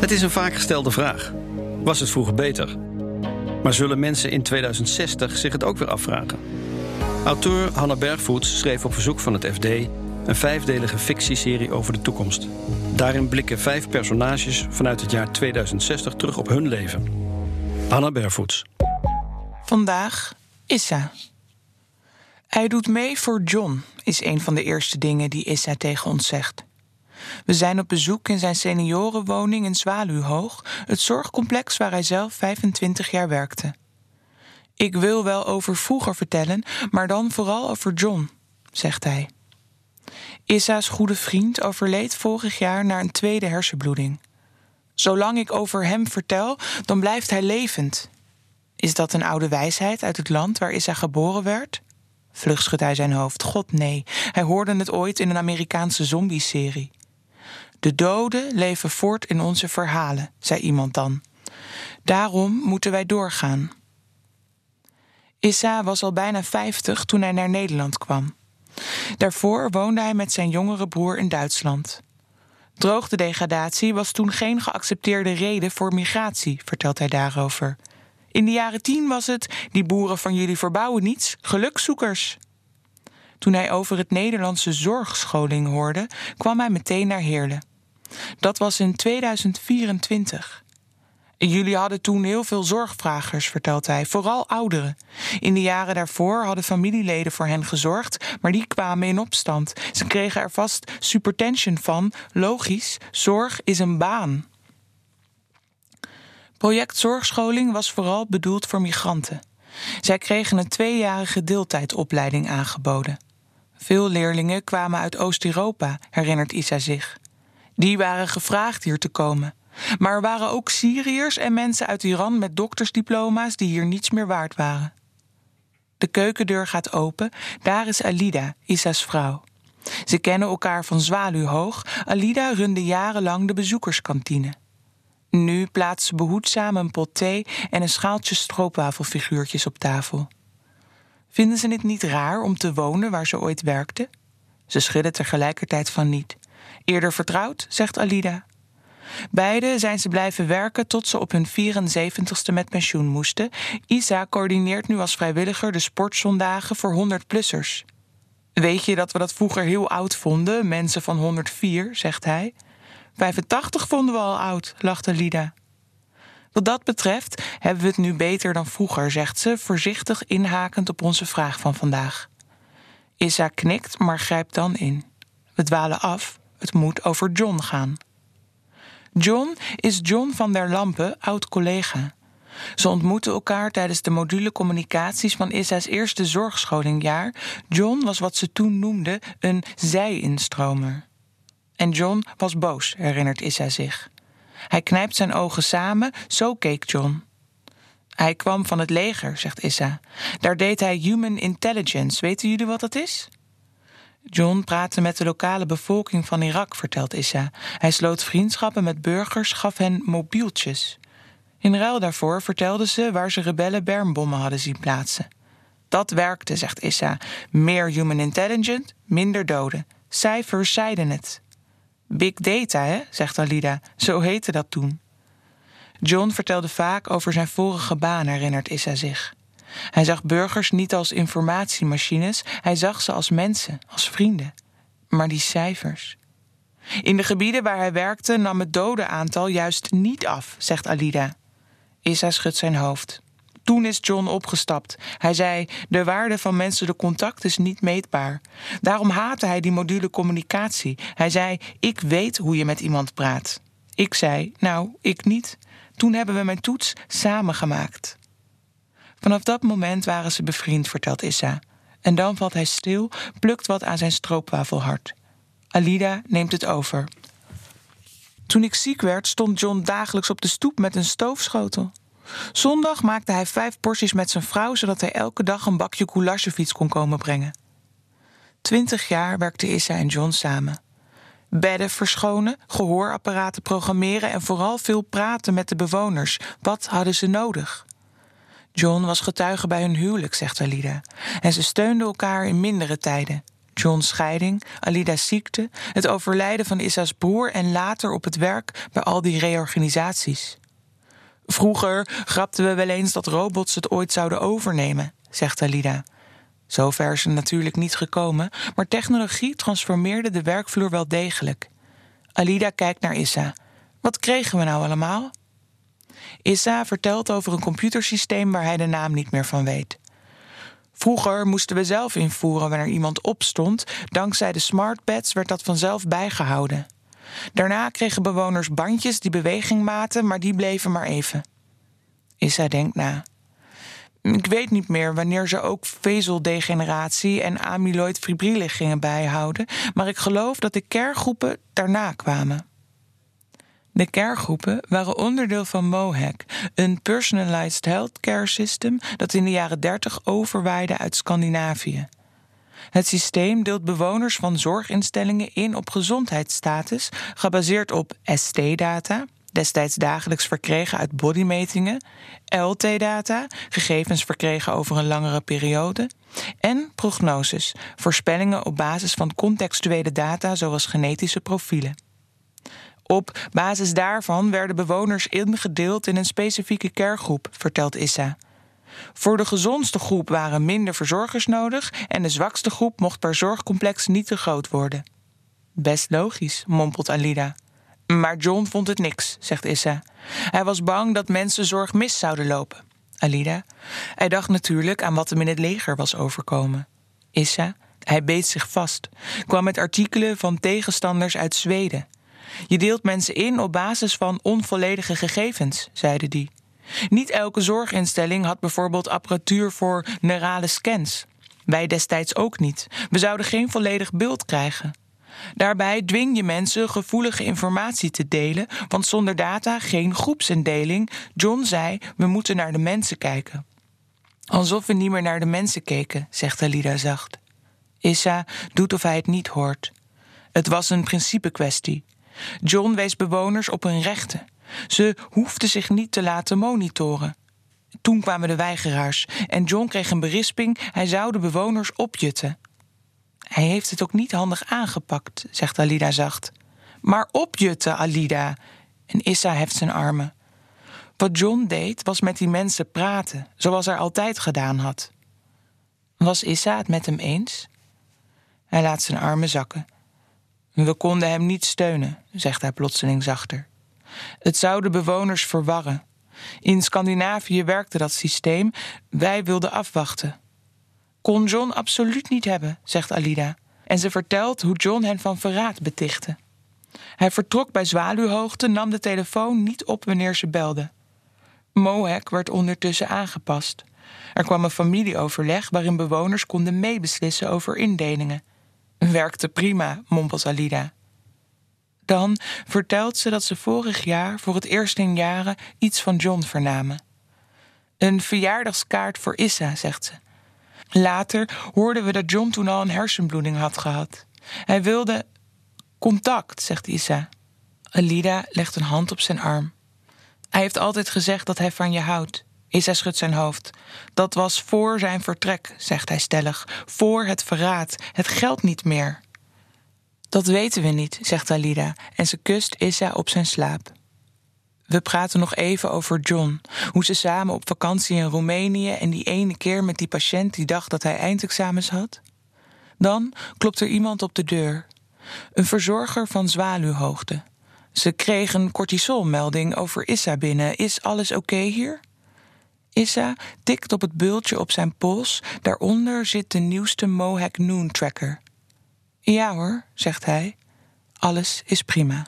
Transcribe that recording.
Het is een vaak gestelde vraag. Was het vroeger beter? Maar zullen mensen in 2060 zich het ook weer afvragen? Auteur Hanna Bergvoets schreef op verzoek van het FD een vijfdelige fictieserie over de toekomst. Daarin blikken vijf personages vanuit het jaar 2060 terug op hun leven. Hanna Bergvoets. Vandaag Issa. Hij doet mee voor John, is een van de eerste dingen die Issa tegen ons zegt. We zijn op bezoek in zijn seniorenwoning in Zwaluwhoog, het zorgcomplex waar hij zelf 25 jaar werkte. Ik wil wel over vroeger vertellen, maar dan vooral over John, zegt hij. Issa's goede vriend overleed vorig jaar na een tweede hersenbloeding. Zolang ik over hem vertel, dan blijft hij levend. Is dat een oude wijsheid uit het land waar Issa geboren werd? Vlug schudt hij zijn hoofd. God nee, hij hoorde het ooit in een Amerikaanse zombie-serie. De doden leven voort in onze verhalen, zei iemand dan. Daarom moeten wij doorgaan. Issa was al bijna 50 toen hij naar Nederland kwam. Daarvoor woonde hij met zijn jongere broer in Duitsland. Droogtedegradatie was toen geen geaccepteerde reden voor migratie, vertelt hij daarover. In de jaren tien was het: die boeren van jullie verbouwen niets, gelukzoekers. Toen hij over het Nederlandse zorgscholing hoorde, kwam hij meteen naar Heerlen. Dat was in 2024. Jullie hadden toen heel veel zorgvragers, vertelt hij, vooral ouderen. In de jaren daarvoor hadden familieleden voor hen gezorgd, maar die kwamen in opstand. Ze kregen er vast supertension van. Logisch, zorg is een baan. Project Zorgscholing was vooral bedoeld voor migranten. Zij kregen een tweejarige deeltijdopleiding aangeboden. Veel leerlingen kwamen uit Oost-Europa, herinnert Isa zich. Die waren gevraagd hier te komen. Maar er waren ook Syriërs en mensen uit Iran met doktersdiploma's die hier niets meer waard waren. De keukendeur gaat open. Daar is Alida, Isa's vrouw. Ze kennen elkaar van Zwaluwhoog. Alida runde jarenlang de bezoekerskantine. Nu plaatst ze behoedzaam een pot thee en een schaaltje stroopwafelfiguurtjes op tafel. Vinden ze het niet raar om te wonen waar ze ooit werkte? Ze schudden tegelijkertijd van niet. Eerder vertrouwd, zegt Alida. Beiden zijn ze blijven werken tot ze op hun 74ste met pensioen moesten. Isa coördineert nu als vrijwilliger de sportzondagen voor 100-plussers. Weet je dat we dat vroeger heel oud vonden, mensen van 104, zegt hij. 85 vonden we al oud, lachte Lida. Wat dat betreft hebben we het nu beter dan vroeger, zegt ze, voorzichtig inhakend op onze vraag van vandaag. Issa knikt, maar grijpt dan in. We dwalen af, het moet over John gaan. John is John van der Lampen, oud collega. Ze ontmoeten elkaar tijdens de module communicaties van Issa's eerste zorgscholingjaar. John was wat ze toen noemden een zij-instromer. En John was boos, herinnert Issa zich. Hij knijpt zijn ogen samen, zo keek John. Hij kwam van het leger, zegt Issa. Daar deed hij human intelligence. Weten jullie wat dat is? John praatte met de lokale bevolking van Irak, vertelt Issa. Hij sloot vriendschappen met burgers, gaf hen mobieltjes. In ruil daarvoor vertelden ze waar ze rebellen bermbommen hadden zien plaatsen. Dat werkte, zegt Issa. Meer human intelligence, minder doden. Cijfers zeiden het. Big data, hè, zegt Alida. Zo heette dat toen. John vertelde vaak over zijn vorige baan, herinnert Issa zich. Hij zag burgers niet als informatiemachines, hij zag ze als mensen, als vrienden. Maar die cijfers. In de gebieden waar hij werkte nam het dodenaantal juist niet af, zegt Alida. Issa schudt zijn hoofd. Toen is John opgestapt. Hij zei: De waarde van menselijke contact is niet meetbaar. Daarom haatte hij die module communicatie. Hij zei: Ik weet hoe je met iemand praat. Ik zei: Nou, ik niet. Toen hebben we mijn toets samen gemaakt. Vanaf dat moment waren ze bevriend, vertelt Issa. En dan valt hij stil, plukt wat aan zijn stroopwafelhart. Alida neemt het over. Toen ik ziek werd, stond John dagelijks op de stoep met een stoofschotel. Zondag maakte hij vijf porties met zijn vrouw, zodat hij elke dag een bakje goulash kon komen brengen. Twintig jaar werkten Issa en John samen. Bedden verschonen, gehoorapparaten programmeren en vooral veel praten met de bewoners. Wat hadden ze nodig? John was getuige bij hun huwelijk, zegt Alida. En ze steunden elkaar in mindere tijden. John's scheiding, Alida's ziekte, het overlijden van Issa's broer en later op het werk bij al die reorganisaties. Vroeger grapten we wel eens dat robots het ooit zouden overnemen, zegt Alida. Zover is het natuurlijk niet gekomen, maar technologie transformeerde de werkvloer wel degelijk. Alida kijkt naar Issa. Wat kregen we nou allemaal? Issa vertelt over een computersysteem waar hij de naam niet meer van weet. Vroeger moesten we zelf invoeren wanneer iemand opstond. Dankzij de smartbeds werd dat vanzelf bijgehouden. Daarna kregen bewoners bandjes die beweging maten, maar die bleven maar even. Issa denkt na. Ik weet niet meer wanneer ze ook vezeldegeneratie en amyloid fibrille gingen bijhouden, maar ik geloof dat de kergroepen daarna kwamen. De kergroepen waren onderdeel van MOHAC, een personalized healthcare system dat in de jaren 30 overwaaide uit Scandinavië. Het systeem deelt bewoners van zorginstellingen in op gezondheidsstatus, gebaseerd op ST-data, destijds dagelijks verkregen uit bodymetingen, LT-data, gegevens verkregen over een langere periode, en prognoses, voorspellingen op basis van contextuele data zoals genetische profielen. Op basis daarvan werden bewoners ingedeeld in een specifieke kergroep, vertelt Issa. Voor de gezondste groep waren minder verzorgers nodig en de zwakste groep mocht per zorgcomplex niet te groot worden. Best logisch, mompelt Alida. Maar John vond het niks, zegt Issa. Hij was bang dat mensen zorg mis zouden lopen. Alida. Hij dacht natuurlijk aan wat hem in het leger was overkomen. Issa. Hij beet zich vast. Kwam met artikelen van tegenstanders uit Zweden. Je deelt mensen in op basis van onvolledige gegevens, zeiden die. Niet elke zorginstelling had bijvoorbeeld apparatuur voor neurale scans. Wij destijds ook niet. We zouden geen volledig beeld krijgen. Daarbij dwing je mensen gevoelige informatie te delen, want zonder data geen groepsindeling. John zei: we moeten naar de mensen kijken. Alsof we niet meer naar de mensen keken, zegt Alida zacht. Issa doet of hij het niet hoort. Het was een principekwestie. John wees bewoners op hun rechten. Ze hoefden zich niet te laten monitoren. Toen kwamen de weigeraars en John kreeg een berisping. Hij zou de bewoners opjutten. Hij heeft het ook niet handig aangepakt, zegt Alida zacht. Maar opjutten, Alida. En Issa heft zijn armen. Wat John deed, was met die mensen praten, zoals hij altijd gedaan had. Was Issa het met hem eens? Hij laat zijn armen zakken. We konden hem niet steunen, zegt hij plotseling zachter. Het zou de bewoners verwarren. In Scandinavië werkte dat systeem, wij wilden afwachten. Kon John absoluut niet hebben, zegt Alida. En ze vertelt hoe John hen van verraad betichtte. Hij vertrok bij zwaluwhoogte, nam de telefoon niet op wanneer ze belden. Mohawk werd ondertussen aangepast. Er kwam een familieoverleg waarin bewoners konden meebeslissen over indelingen. Werkte prima, mompelt Alida. Dan vertelt ze dat ze vorig jaar voor het eerst in jaren iets van John vernamen. Een verjaardagskaart voor Issa, zegt ze. Later hoorden we dat John toen al een hersenbloeding had gehad. Hij wilde contact, zegt Issa. Alida legt een hand op zijn arm. Hij heeft altijd gezegd dat hij van je houdt. Issa schudt zijn hoofd. Dat was voor zijn vertrek, zegt hij stellig. Voor het verraad. Het geldt niet meer. Dat weten we niet, zegt Alida en ze kust Issa op zijn slaap. We praten nog even over John. Hoe ze samen op vakantie in Roemenië en die ene keer met die patiënt die dacht dat hij eindexamens had. Dan klopt er iemand op de deur. Een verzorger van zwaluwhoogte. Ze kreeg een cortisolmelding over Issa binnen. Is alles oké hier? Issa tikt op het bultje op zijn pols. Daaronder zit de nieuwste Mohawk Noon Tracker. Ja hoor, zegt hij. Alles is prima.